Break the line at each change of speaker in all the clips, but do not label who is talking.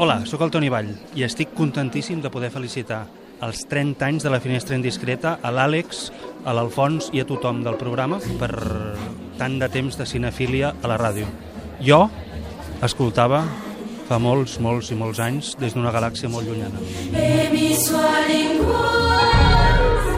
Hola, sóc el Toni Vall i estic contentíssim de poder felicitar els 30 anys de la Finestra Indiscreta a l'Àlex, a l'Alfons i a tothom del programa per tant de temps de cinefília a la ràdio. Jo escoltava fa molts, molts i molts anys des d'una galàxia molt llunyana.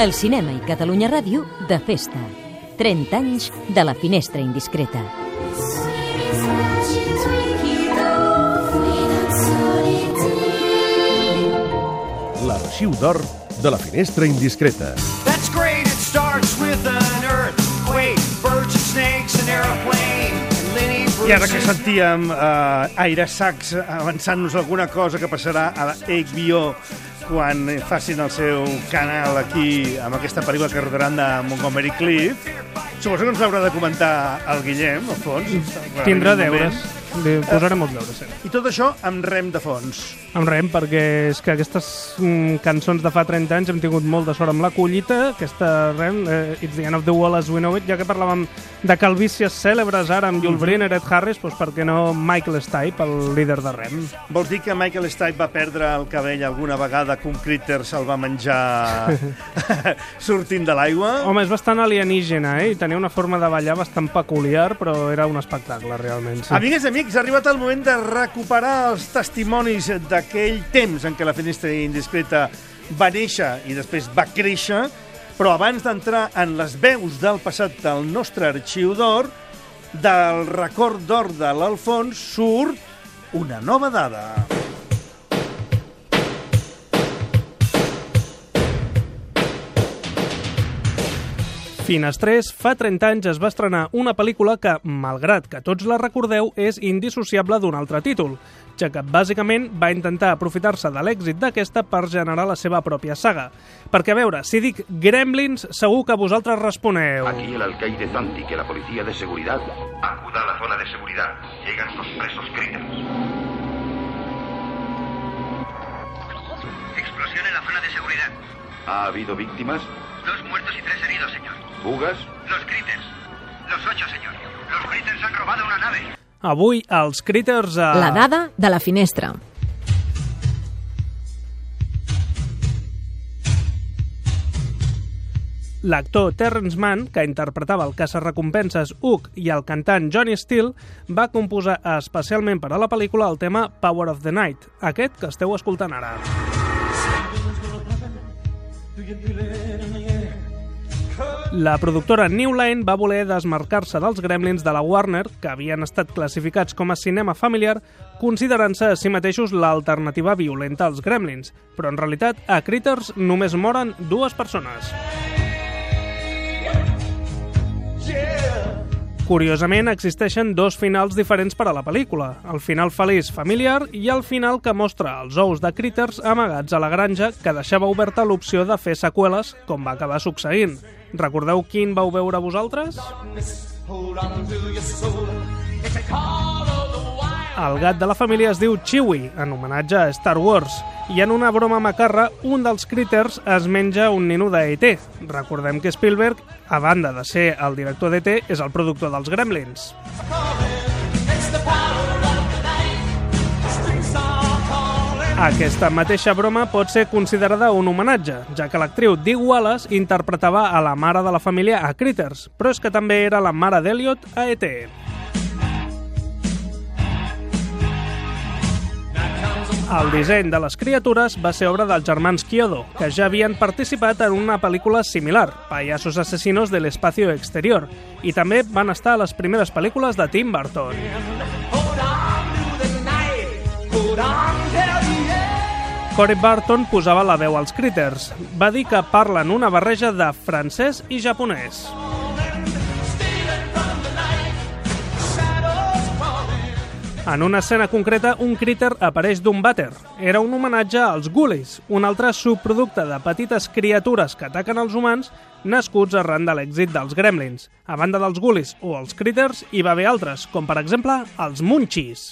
El cinema i Catalunya Ràdio de festa. 30 anys de la Finestra Indiscreta.
L'arxiu d'or de la Finestra Indiscreta.
That's great, it starts with an earthquake, birds and snakes, an
I ara que sentíem uh, Aire Sax avançant-nos alguna cosa que passarà a HBO quan facin el seu canal aquí amb aquesta pel·lícula que rodaran de Montgomery Cliff, suposo que ens l'haurà de comentar el Guillem, al fons.
Tindrà
un moment.
Li posarem els deures, sí.
I tot això amb rem de fons.
Amb rem, perquè és que aquestes mm, cançons de fa 30 anys hem tingut molt de sort amb la collita, aquesta rem, eh, It's the end of the world as we know it, ja que parlàvem de calvícies cèlebres ara amb Jules Bryn, Ed Harris, doncs per què no Michael Stipe, el líder de rem?
Vols dir que Michael Stipe va perdre el cabell alguna vegada que un critter se'l va menjar sortint de l'aigua?
Home, és bastant alienígena, eh? I tenia una forma de ballar bastant peculiar, però era un espectacle, realment. Sí.
Amigues i amics, ha arribat el moment de recuperar els testimonis d'aquell temps en què la finestra indiscreta va néixer i després va créixer, però abans d'entrar en les veus del passat del nostre arxiu d'or, del record d'or de l'Alfons surt una nova dada.
Finestrés, fa 30 anys es va estrenar una pel·lícula que, malgrat que tots la recordeu, és indissociable d'un altre títol, ja que bàsicament va intentar aprofitar-se de l'èxit d'aquesta per generar la seva pròpia saga. Perquè, a veure, si dic Gremlins, segur que vosaltres responeu...
Aquí el alcaide Zanti, que la policía de seguridad. Acuda a la zona de seguridad. Llegan los presos critters.
Explosión en la zona de seguridad.
¿Ha habido víctimas?
Dos muertos y tres heridos, señor.
¿Fugas?
Los critters. Los ocho, señor. Los critters han robado una nave.
Avui, els Critters... A...
La dada de la finestra.
L'actor Terrence Mann, que interpretava el caça-recompenses Hook i el cantant Johnny Steele, va composar especialment per a la pel·lícula el tema Power of the Night, aquest que esteu escoltant ara. La productora New Line va voler desmarcar-se dels Gremlins de la Warner, que havien estat classificats com a cinema familiar, considerant-se a si mateixos l'alternativa violenta als Gremlins. Però en realitat, a Critters només moren dues persones. Curiosament, existeixen dos finals diferents per a la pel·lícula. El final feliç familiar i el final que mostra els ous de Critters amagats a la granja que deixava oberta l'opció de fer seqüeles, com va acabar succeint. Recordeu quin vau veure vosaltres? El gat de la família es diu Chewie, en homenatge a Star Wars, i en una broma macarra, un dels critters es menja un nino de E.T. Recordem que Spielberg, a banda de ser el director d'E.T., és el productor dels Gremlins. Aquesta mateixa broma pot ser considerada un homenatge, ja que l'actriu Dee Wallace interpretava a la mare de la família a Critters, però és que també era la mare d'Eliot a E.T. El disseny de les criatures va ser obra dels germans Kyodo, que ja havien participat en una pel·lícula similar, Payasos asesinos del espacio exterior, i també van estar a les primeres pel·lícules de Tim Burton. Corey Barton posava la veu als Critters. Va dir que parlen una barreja de francès i japonès. En una escena concreta, un critter apareix d'un vàter. Era un homenatge als ghoulies, un altre subproducte de petites criatures que ataquen els humans nascuts arran de l'èxit dels gremlins. A banda dels ghoulies o els critters, hi va haver altres, com per exemple els munchies.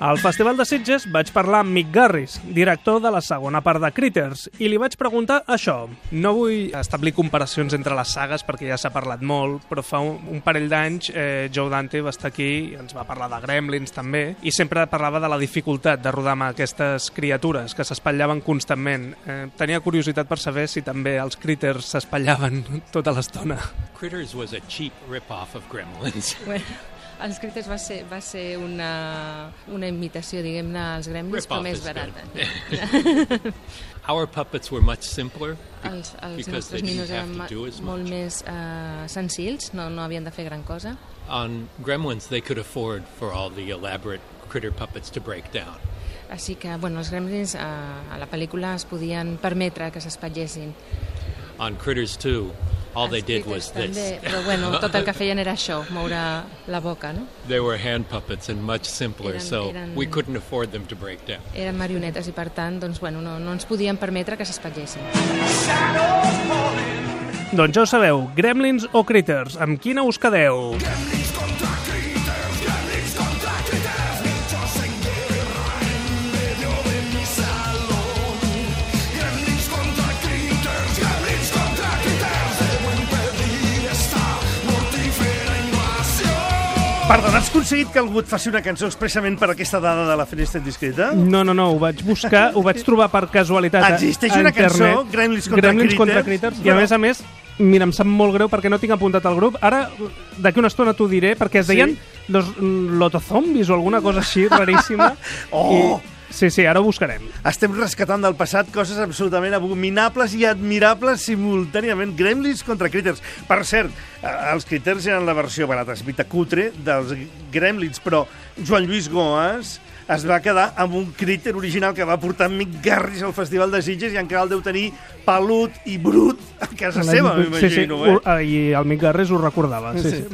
Al Festival de Sitges vaig parlar amb Mick Garris, director de la segona part de Critters, i li vaig preguntar això. No vull establir comparacions entre les sagues perquè ja s'ha parlat molt, però fa un, un parell d'anys eh, Joe Dante va estar aquí i ens va parlar de Gremlins també, i sempre parlava de la dificultat de rodar amb aquestes criatures que s'espatllaven constantment. Eh, tenia curiositat per saber si també els Critters s'espatllaven tota l'estona.
Critters was a cheap rip-off of Gremlins.
Bueno, els Critters va ser, va ser una, una imitació, diguem-ne, als Gremlins, però més barata.
Our puppets were much simpler
Els, els nostres ninos eren molt més uh, senzills, no, no havien de fer gran cosa.
On Gremlins, they could afford for all the elaborate critter puppets to break down.
Així que, bueno, els Gremlins uh, a la pel·lícula es podien permetre que s'espatllessin.
On Critters 2, all they did was
També,
this.
però bueno, tot el que feien era això, moure la boca, no?
They were hand puppets and much simpler,
Eran-
so
eran-
we couldn't afford them to break down.
Eren marionetes i, per tant, doncs, bueno, no, no ens podien permetre que s'espatllessin.
Doncs ja ho sabeu, Gremlins o Critters, amb quina us quedeu?
Perdona, has aconseguit que algú et faci una cançó expressament per aquesta dada de la finestra indiscreta?
No, no, no, ho vaig buscar, ho vaig trobar per casualitat a-
Existeix una cançó. Gremlins contra
Gremlins contra
Critters,
Critters, i a més a més, mira, em sap molt greu perquè no tinc apuntat al grup. Ara, d'aquí una estona t'ho diré, perquè es
Sí?
deien los mm, lotozombis o alguna cosa així raríssima.
Oh!
I, sí, sí, ara ho buscarem.
Estem rescatant del passat coses absolutament abominables i admirables simultàniament. Gremlins contra Critters. Per cert, eh, els Critters eren la versió barata, és veritat, cutre, dels Gremlins, però Joan Lluís Goas es va quedar amb un Critter original que va portar Mick Garris al Festival de Sitges i encara el deu tenir pelut i brut a casa seva,
sí, sí,
m'imagino. eh?
I el Mick Garres ho recordava. Sí, sí.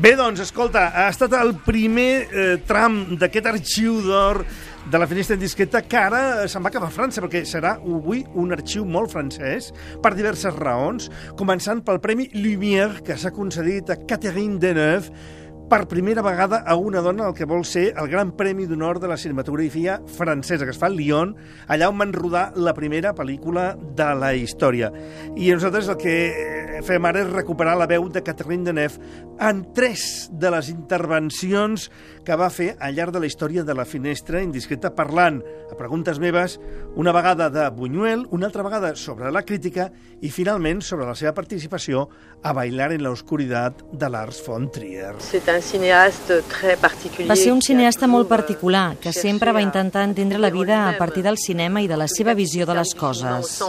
Bé, doncs, escolta, ha estat el primer eh, tram d'aquest arxiu d'or de la finestra indiscreta que ara se'n va cap a França, perquè serà avui un arxiu molt francès per diverses raons, començant pel Premi Lumière que s'ha concedit a Catherine Deneuve per primera vegada a una dona el que vol ser el Gran Premi d'Honor de la Cinematografia francesa, que es fa a Lyon, allà on van rodar la primera pel·lícula de la història. I nosaltres el que fem ara és recuperar la veu de Catherine Deneuve en tres de les intervencions que va fer al llarg de la història de la finestra indiscreta parlant a preguntes meves una vegada de Buñuel, una altra vegada sobre la crítica i finalment sobre la seva participació a Bailar en la oscuridad de Lars von Trier.
C'est un cinéaste très particulier.
Va ser un cineasta molt
euh,
particular, que sempre va intentar entendre la vida a partir del cinema i de la seva visió de les coses.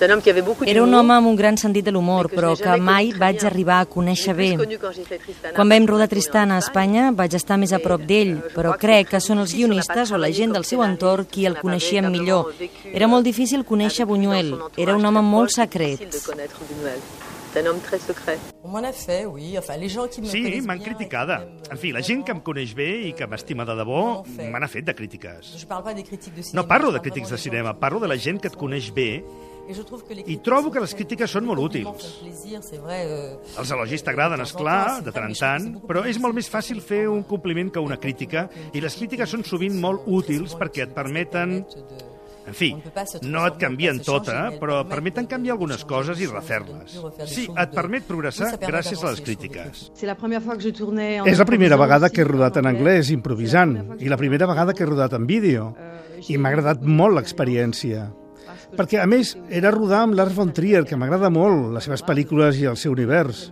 Era un home amb un gran sentit de l'humor, però que mai vaig arribar a conèixer bé. Quan vam rodar Tristan a Espanya vaig estar més a prop d'ell, però crec que són els guionistes o la gent del seu entorn qui el coneixien millor. Era molt difícil conèixer Buñuel, era un home molt secret.
Un homme très secret.
Sí, m'han criticada. En fi, la gent que em coneix bé i que m'estima de debò me n'ha fet de crítiques. No parlo de crítics de cinema, parlo de la gent que et coneix bé I trobo que les crítiques són molt útils.
euh,
Els elogis t'agraden, és clar, de tant en tant, però és molt més fàcil fer un compliment que una crítica, i les crítiques són sovint molt útils perquè et permeten... En fi, no et canvien tota, però permeten canviar algunes coses i refer-les. Sí, et permet progressar gràcies a les crítiques.
És la primera vegada que he rodat en anglès, improvisant, i la primera vegada que he rodat en vídeo. I m'ha agradat molt l'experiència. Perquè, a més, era rodar amb Lars von Trier, que m'agrada molt, les seves pel·lícules i el seu univers.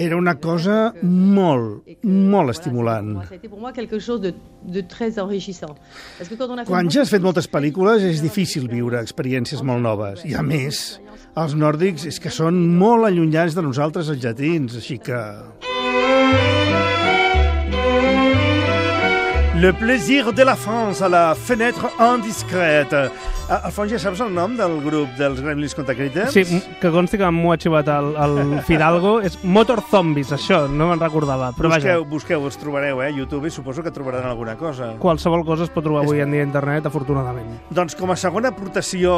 Era una cosa molt, molt estimulant. Quan ja has fet moltes pel·lícules és difícil viure experiències molt noves. I a més, els nòrdics és que són molt allunyats de nosaltres, els llatins, així que... Le plaisir de la France à la fenêtre indiscrète.
Ah, Alfons, ja saps el nom del grup dels Gremlins contra Critters?
Sí, que consti que m'ho ha xivat el, el Fidalgo. És Motor Zombies, això, no me'n recordava. Però vaja,
busqueu, busqueu, els trobareu, eh? YouTube, i suposo que trobaran alguna cosa.
qualsevol cosa es pot trobar avui en dia a internet, afortunadament.
Doncs com a segona aportació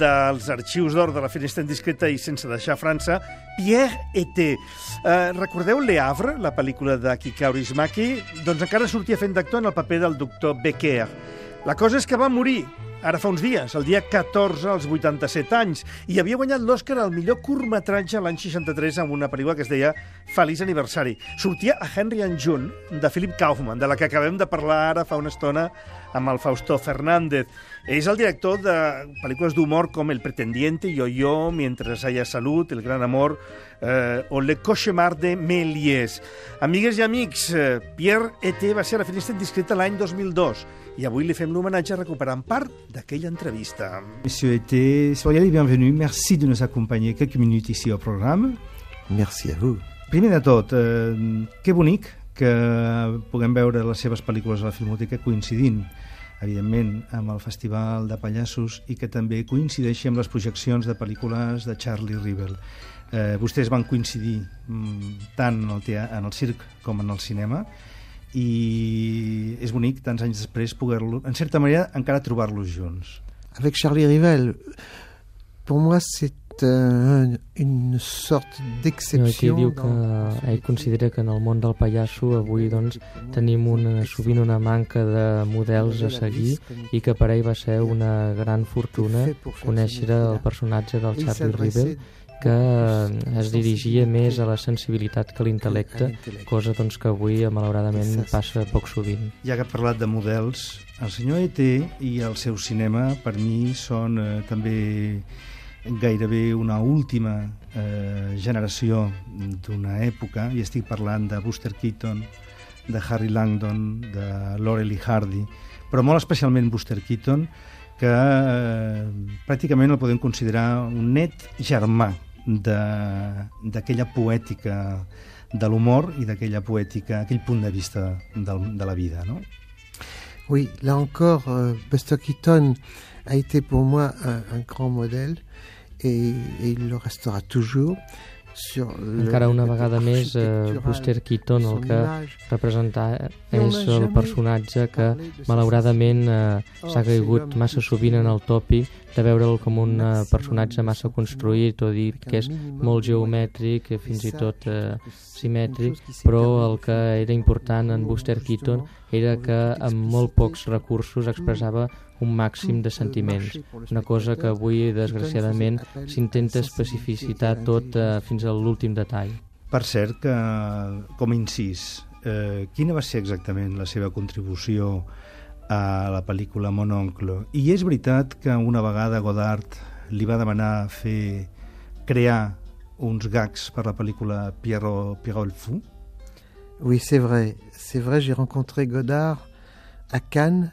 dels arxius d'or de la Finestra Indiscreta i sense deixar França, Pierre Eté. Eh, recordeu Le Havre, la pel·lícula de Kika Kaurismäki? Doncs encara sortia fent d'actor en el paper del doctor Becker. La cosa és que va morir ara fa uns dies, el dia 14 als 87 anys, i havia guanyat l'Oscar al millor curtmetratge l'any 63 amb una pel·lícula que es deia Feliç aniversari. Sortia a Henry and June, de Philip Kaufman, de la que acabem de parlar ara fa una estona amb el Fausto Fernández. És el director de pel·lícules d'humor com El pretendiente, Yo-Yo, Mientras haya salud, El gran amor eh, o Le cauchemar de Méliès. Amigues i amics, eh, Pierre Eté va ser la finestra indiscreta l'any 2002 i avui li fem l'homenatge recuperant part d'aquella entrevista.
Monsieur Été, soyez les bienvenus. Merci de nous accompagner quelques minutes ici au programme.
Merci a vous.
Primer de tot, eh, que bonic que puguem veure les seves pel·lícules a la Filmoteca coincidint evidentment, amb el Festival de Pallassos i que també coincideixi amb les projeccions de pel·lícules de Charlie Rivel. Eh, vostès van coincidir mm, tant en el, en el circ com en el cinema i és bonic, tants anys després, poder-lo, en certa manera, encara trobar-los junts.
Avec Charlie Rivel, pour moi, c'est euh, une sorte
Aquí
d'exception.
diu que ell considera que en el món del pallasso avui doncs, tenim una, sovint una manca de models a seguir i que per ell va ser una gran fortuna conèixer el personatge del Charlie Rivel que es dirigia més a la sensibilitat que a l'intel·lecte, cosa doncs, que avui malauradament passa poc sovint.
Ja que ha parlat de models, el senyor E.T. i el seu cinema per mi són eh, també gairebé una última eh, generació d'una època, i estic parlant de Buster Keaton, de Harry Langdon, de Laurel i Hardy, però molt especialment Buster Keaton, que eh, pràcticament el podem considerar un net germà d'aquella poètica de l'humor i d'aquella poètica, aquell punt de vista del, de la vida, no?
Oui, là encore, euh, Buster Keaton a été pour moi un, un grand modèle et, et il le restera toujours. Sur le-
Encara una
le
vegada més, eh,
architectural
Buster Keaton
de
el que
image.
representa
on
és el personatge que
de
malauradament eh,
Oh,
s'ha caigut massa sovint en el tòpic de veure'l com un eh, personatge massa construït o dir que és molt geomètric, eh, fins i tot eh, simètric, però el que era important en Buster Keaton era que amb molt pocs recursos expressava un màxim de sentiments, una cosa que avui, desgraciadament, s'intenta especificitar tot eh, fins a l'últim detall.
Per cert, que, com incís, eh, quina va ser exactament la seva contribució a la pel·lícula Mon oncle? I és veritat que una vegada Godard li va demanar fer crear uns gags per la pel·lícula Pierrot, Pierrot le Fou?
Oui, c'est vrai. C'est vrai, j'ai rencontré Godard à Cannes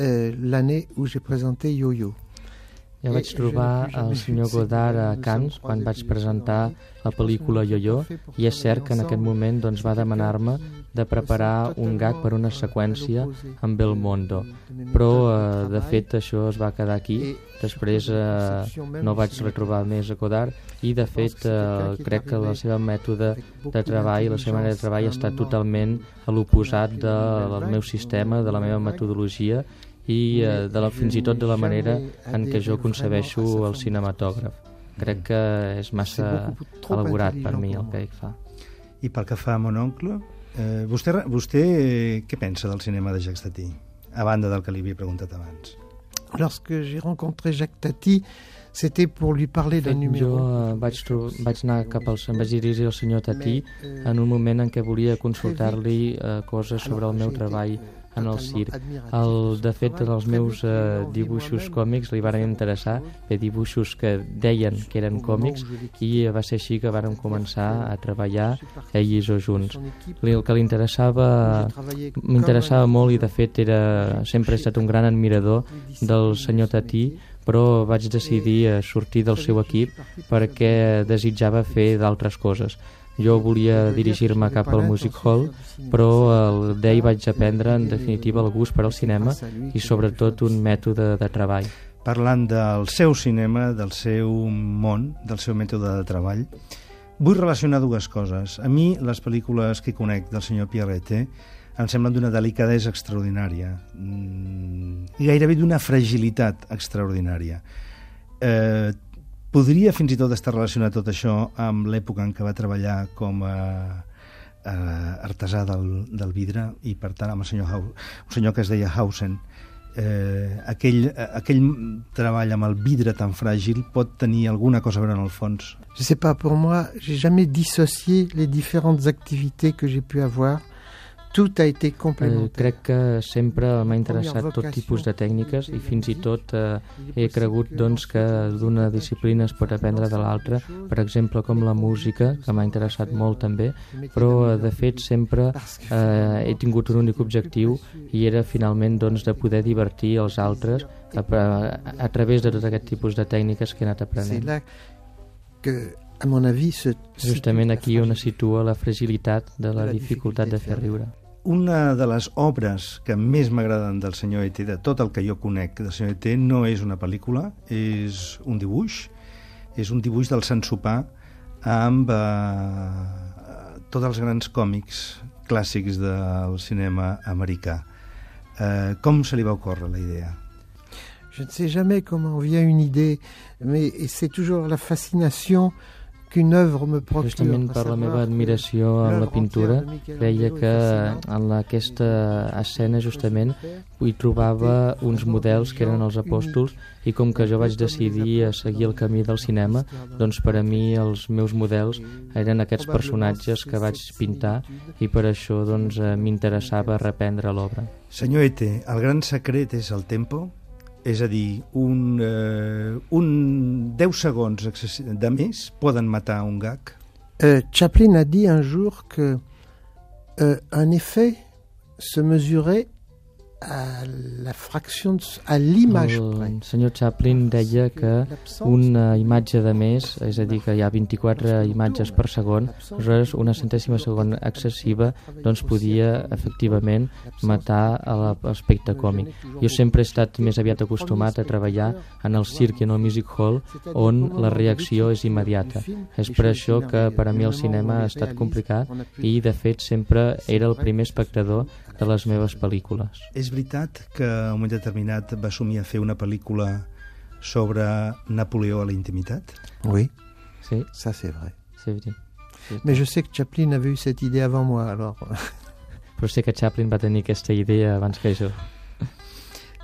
euh, l'année où j'ai présenté Yo-Yo.
Ja vaig trobar el senyor Godard a Cannes quan vaig presentar la pel·lícula Yo-Yo i és cert que en aquest moment doncs, va demanar-me de preparar un gag per una seqüència amb Belmondo però eh, de fet això es va quedar aquí. Després eh, no vaig retrobar més a Godard i de fet eh, crec que el seu mètode de treball la seva manera de treball està totalment a l'oposat del meu sistema, de la meva metodologia i eh, de la, fins i tot de la manera en què jo concebeixo el cinematògraf. Crec que és massa elaborat per mi el que ell fa.
I pel que fa a Mon oncle, eh, vostè, vostè eh, què pensa del cinema de Jacques Tati? A banda del que li havia preguntat abans.
Lorsque j'ai rencontré Jacques Tati, c'était pour lui parler d'un
Jo
numéro.
eh, vaig, vaig anar cap al... Em vaig dirigir al senyor Tatí en un moment en què volia consultar-li eh, coses sobre el meu treball en el circ. El, de fet, els meus eh, dibuixos còmics li van interessar, bé, dibuixos que deien que eren còmics, i va ser així que vàrem començar a treballar ell i jo junts. El que li interessava, m'interessava molt i de fet era, sempre he estat un gran admirador del senyor Tatí, però vaig decidir eh, sortir del seu equip perquè desitjava fer d'altres coses. Jo volia dirigir-me cap al Music Hall, però el- d'ell vaig aprendre en definitiva el gust per al cinema i sobretot un mètode de treball.
parlant del seu cinema, del seu món, del seu mètode de treball. Vull relacionar dues coses. A mi, les pel·lícules que conec del senyor Pierrette em semblen d'una delicadesa extraordinària mm, i gairebé d'una fragilitat extraordinària. Eh, podria fins i tot estar relacionat tot això amb l'època en què va treballar com a eh, artesà del, del vidre i per tant amb el senyor, Hau, un senyor que es deia Hausen eh, aquell, aquell treball amb el vidre tan fràgil pot tenir alguna cosa a veure en el fons
Je sais pas, pour moi, j'ai jamais dissocié les différentes activités que j'ai pu avoir. Tout a été
Eh,
complémentaire.
crec que sempre m'ha interessat tot tipus de tècniques i fins i tot eh, he cregut doncs, que d'una disciplina es pot aprendre de l'altra, per exemple com la música, que m'ha interessat molt també, però eh, de fet sempre eh, he tingut un únic objectiu i era finalment doncs, de poder divertir els altres a, a, a través de tot aquest tipus de tècniques que he anat aprenent.
que, à mon avis, se
Justament aquí on es situa la fragilitat de la dificultat de fer riure.
Una de les obres que més m'agraden del senyor E.T., de tot el que jo conec del senyor E.T., no és una pel·lícula, és un dibuix. És un dibuix del Sant Sopar amb eh, tots els grans còmics clàssics del cinema americà. Eh, com se li va ocórrer la idea?
Je ne sais jamais comment vient une idée, mais c'est toujours la fascination qu'une œuvre me procure.
Justament
à
per la meva admiració en la pintura, creia que en aquesta escena justament hi trobava uns models que eren els apòstols i com que jo vaig decidir a seguir el camí del cinema, doncs per a mi els meus models eren aquests personatges que vaig pintar i per això doncs eh, m'interessava reprendre l'obra.
Senyor Ete, el gran secret és el tempo? A dir, un, un 10 segons excessi- de més poden matar un gag?
Chaplin a dit un jour que euh, effet se mesurait à la à l'image près.
El senyor Chaplin deia que una imatge de més, és a dir, que hi ha 24 imatges per segon, aleshores una centèsima segon excessiva doncs podia efectivament matar a la- l'aspecte còmic. Jo sempre he estat més aviat acostumat a treballar en el circ i en el music hall on la reacció és immediata. És per això que per a mi el cinema ha estat complicat i de fet sempre era el primer espectador de les meves pel·lícules.
És veritat que a un moment determinat va assumir a fer una pel·lícula sobre Napoleó a la intimitat?
Oui,
sí.
ça c'est vrai.
C'est vrai.
Mais je sais que Chaplin avait eu cette idée avant moi, alors...
Però sé que Chaplin va tenir aquesta idea abans que jo.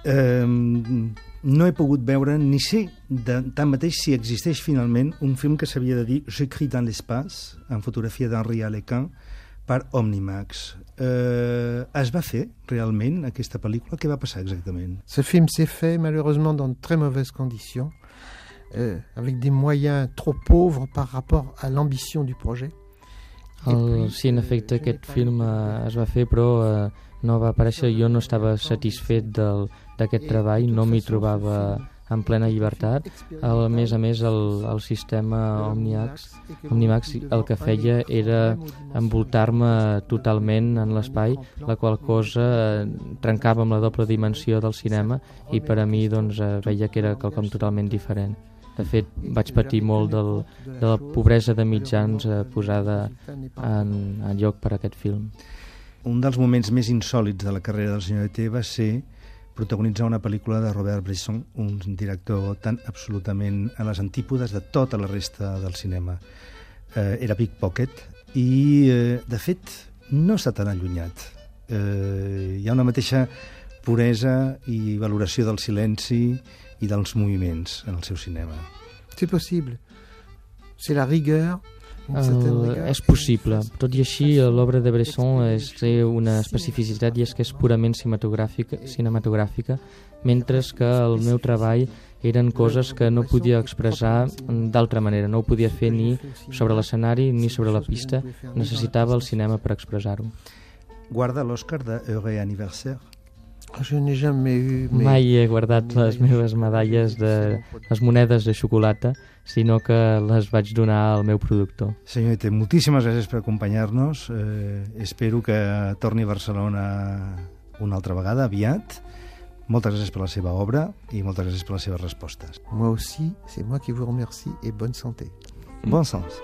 Eh, no he pogut veure ni sé de, tanmateix si existeix finalment un film que s'havia de dir Je crie dans l'espace, en fotografia d'Henri Alecan, per Omnimax. Eh, es va fer realment aquesta pel·lícula? Què va passar exactament?
Ce film s'est fait malheureusement dans de très mauvaises conditions, euh, avec des moyens trop pauvres par rapport à l'ambition du projet.
El, sí, en efecte, aquest film eh, es va fer, però eh, no va aparèixer. Jo no estava satisfet del- d'aquest treball, no m'hi trobava en plena llibertat. A més a més, el, el sistema Omniax, Omnimax el que feia era envoltar-me totalment en l'espai, la qual cosa eh, trencava amb la doble dimensió del cinema i per a mi doncs, eh, veia que era quelcom totalment diferent. De fet, vaig patir molt del, de la pobresa de mitjans eh, posada en, en lloc per a aquest film.
Un dels moments més insòlids de la carrera del senyor E.T. va ser protagonitzar una pel·lícula de Robert Bresson, un director tan absolutament a les antípodes de tota la resta del cinema. Eh, era Pickpocket i, eh, de fet, no està tan allunyat. Eh, hi ha una mateixa puresa i valoració del silenci i dels moviments en el seu cinema.
C'est possible. C'est la rigueur, rigueur.
és possible. Tot i així, l'obra de Bresson és, té una especificitat i és que és purament cinematogràfica, cinematogràfica mentre que el meu treball eren coses que no podia expressar d'altra manera. No ho podia fer ni sobre l'escenari ni sobre la pista. Necessitava el cinema per expressar-ho.
Guarda l'Oscar de Heureux Anniversaire.
Je n'ai jamais eu... mais-
Mai he guardat les meves medalles de les monedes de xocolata, sinó que les vaig donar al meu productor.
Senyor Ete, moltíssimes gràcies per acompanyar-nos. Eh, espero que torni a Barcelona una altra vegada, aviat, Moltes gràcies per la seva obra i moltes gràcies per les seves respostes.
Moi aussi, c'est moi qui vous remercie et bonne santé.
Bon sens.